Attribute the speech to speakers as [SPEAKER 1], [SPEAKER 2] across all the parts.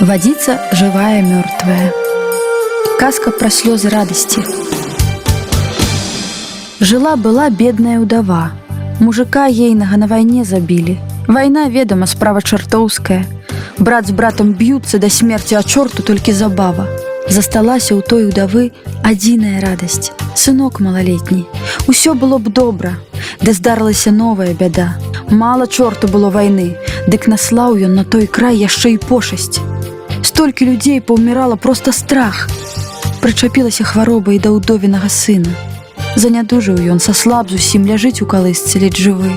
[SPEAKER 1] Водица живая, мертвая. Казка про слезы радости. Жила-была бедная удава. Мужика ейнага на вайне забілі. Вайна, ведама, справа чартоўская. Брат з братам б'юцца да смерці, а чорту толькі забава. Засталася ў той удавы адзіная радасць. Сынок малалетні. Усё было б добра, Ды здарылася новая бяда. Мала чорту было вайны, Дык наслаў ён на той край яшчэ і пошасць. Столькі людзей паўмірала проста страх. Прычапілася хвароба і да ўдовінага сына. Занядужыў ён са слаб зусім ляжыць у калысцы ледь жывы.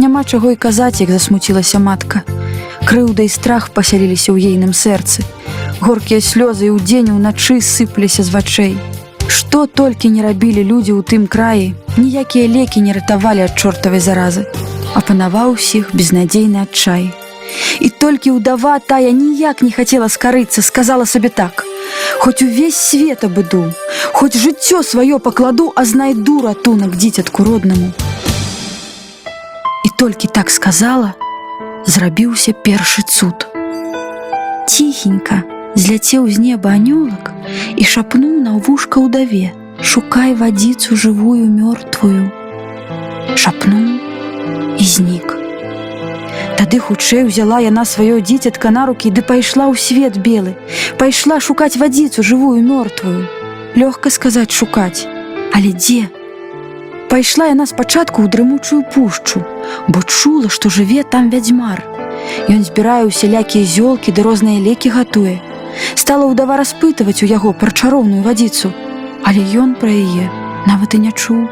[SPEAKER 1] Няма чаго і казаць, як засмуцілася матка. Крыўда і страх пасяліліся ў ейным сэрцы. Горкія слёзы і ўдзень уначы сыпліся з вачэй. Што толькі не рабілі людзі ў тым краі, ніякія лекі не ратавалі ад чортавай заразы. Апанаваў усіх безнадзейны адчай. І толькі ўдава тая ніяк не хацела скарыцца, сказала сабе так: Хоць увесь свет абыду, хоць жыццё сваё пакладу, а знайду ратунак дзіцятку роднаму. І толькі так сказала, зрабіўся першы цуд. Ціхенька зляцеў з неба анёлак і шапнуў на вушка ўдаве: Шукай вадзіцу жывую мёртвую. Шапнуў і знік. Тады хутчэй узяла яна сваё дзіцятка на рукі ды пайшла ў свет белы, пайшла шукаць вадзіцу жывую мёртвую. Лёгка сказаць шукаць, але дзе? Пайшла яна спачатку ў дрымучую пушчу, бо чула, што жыве там вядзьмар. Ён збірае усялякія зёлкі ды розныя лекі гатуе. Стала ўдава распытваць у яго пра чароўную вадзіцу, але ён пра яе нават і не чуў.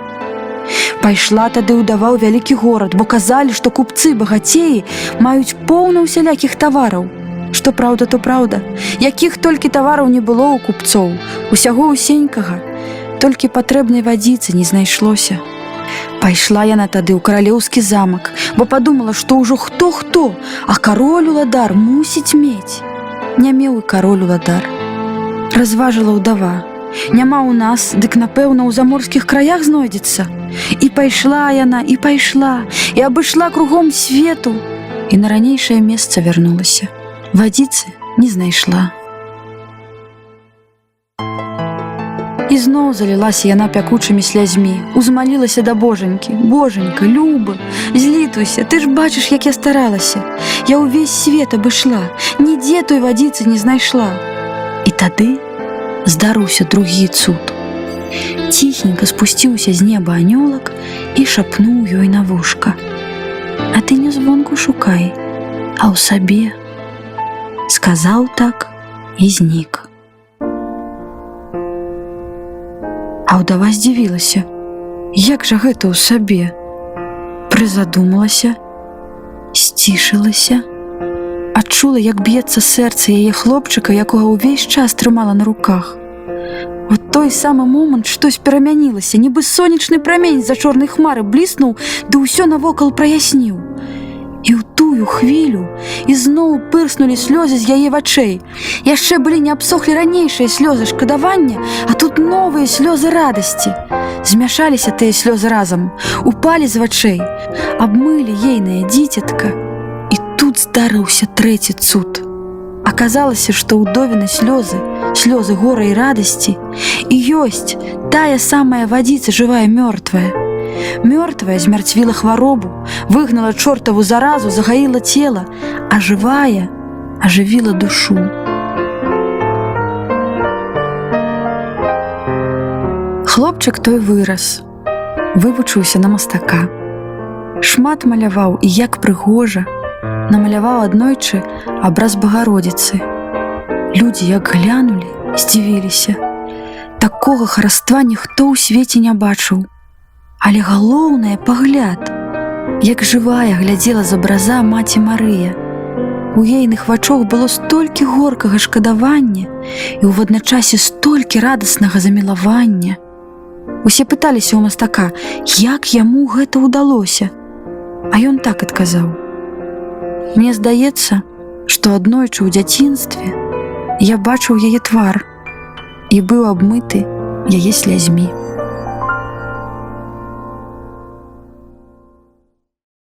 [SPEAKER 1] Пайшла тады ўдаваў вялікі горад, бо казалі, што купцы багацеі маюць поўна ўсялякіх тавараў. Што праўда, то праўда, якіх толькі тавараў не было ў купцоў, усяго ўсенькага, толькі патрэбнай вадзіцы не знайшлося. Пайшла яна тады ў каралеўскі замак, бо падумала, што ўжо хто-хто, а кароль уладар мусіць мець. Не меў і кароль уладар. Разважыла ўдава. Няма ў нас, дык напэўна, у заморскіх краях знойдзецца. І пайшла яна і пайшла і абышла кругом свету і на ранейшае месца вярнулася. Вадзіцы не знайшла. Зноў залілася яна пякучымі слязьмі, узмалілася да божанькі, божанька, любы, злітуйся, ты ж бачыш, як я старалася. Я ўвесь свет абышла, нідзе той вадзіцы не знайшла. І тады здарыўся другі цуд. Ціхенька спусціўся з неба анёлак і шапнуў ёй на вушка. А ты не звонку шукай, а ў сабе. Сказаў так і знік. А ўдава здзівілася: Як жа гэта ў сабе? Прызадумалася, сцішылася, адчула, як б'ецца сэрца яе хлопчыка, якога ўвесь час трымала на руках. У той самы момант штось перамянілася, нібы сонечны прамень за чорнай хмары бліснуў, ды ўсё навокал праясніў. І ў тую хвілю ізноў пырснулі слёзы з яе вачэй. Яшчэ былі не абсохлі ранейшыя слёзы шкадавання, а тут новыя слёзы радасці. Змяшаліся тыя слёзы разам, упалі з вачэй, абмылі ейнае дзіцятка. Тут здарыўся трэці цуд. Аказалася, што ўдовіны слёзы, слёзы гора і радасці і ёсць тая самая вадзіца жывая мёртвая. Мёртвая змярцвіла хваробу, выгнала чортаву заразу, загаіла цела, а жывая ажывіла душу. Хлопчык той вырас, вывучыўся на мастака. Шмат маляваў і як прыгожа, намаляваў аднойчы абраз багародзіцы. Людзі як глянулі, здзівіліся. Такога хараства ніхто ў свеце не бачыў. Але галоўнае пагляд, як жывая глядзела з абраза маці Марыя. У ейных вачох было столькі горкага шкадавання і ў адначасе столькі радаснага замілавання. Усе пыталіся ў мастака, як яму гэта ўдалося. А ён так адказаў: Мне здаецца, што аднойчы ў дзяцінстве я бачыў яе твар і быў абмыты яе слязьмі.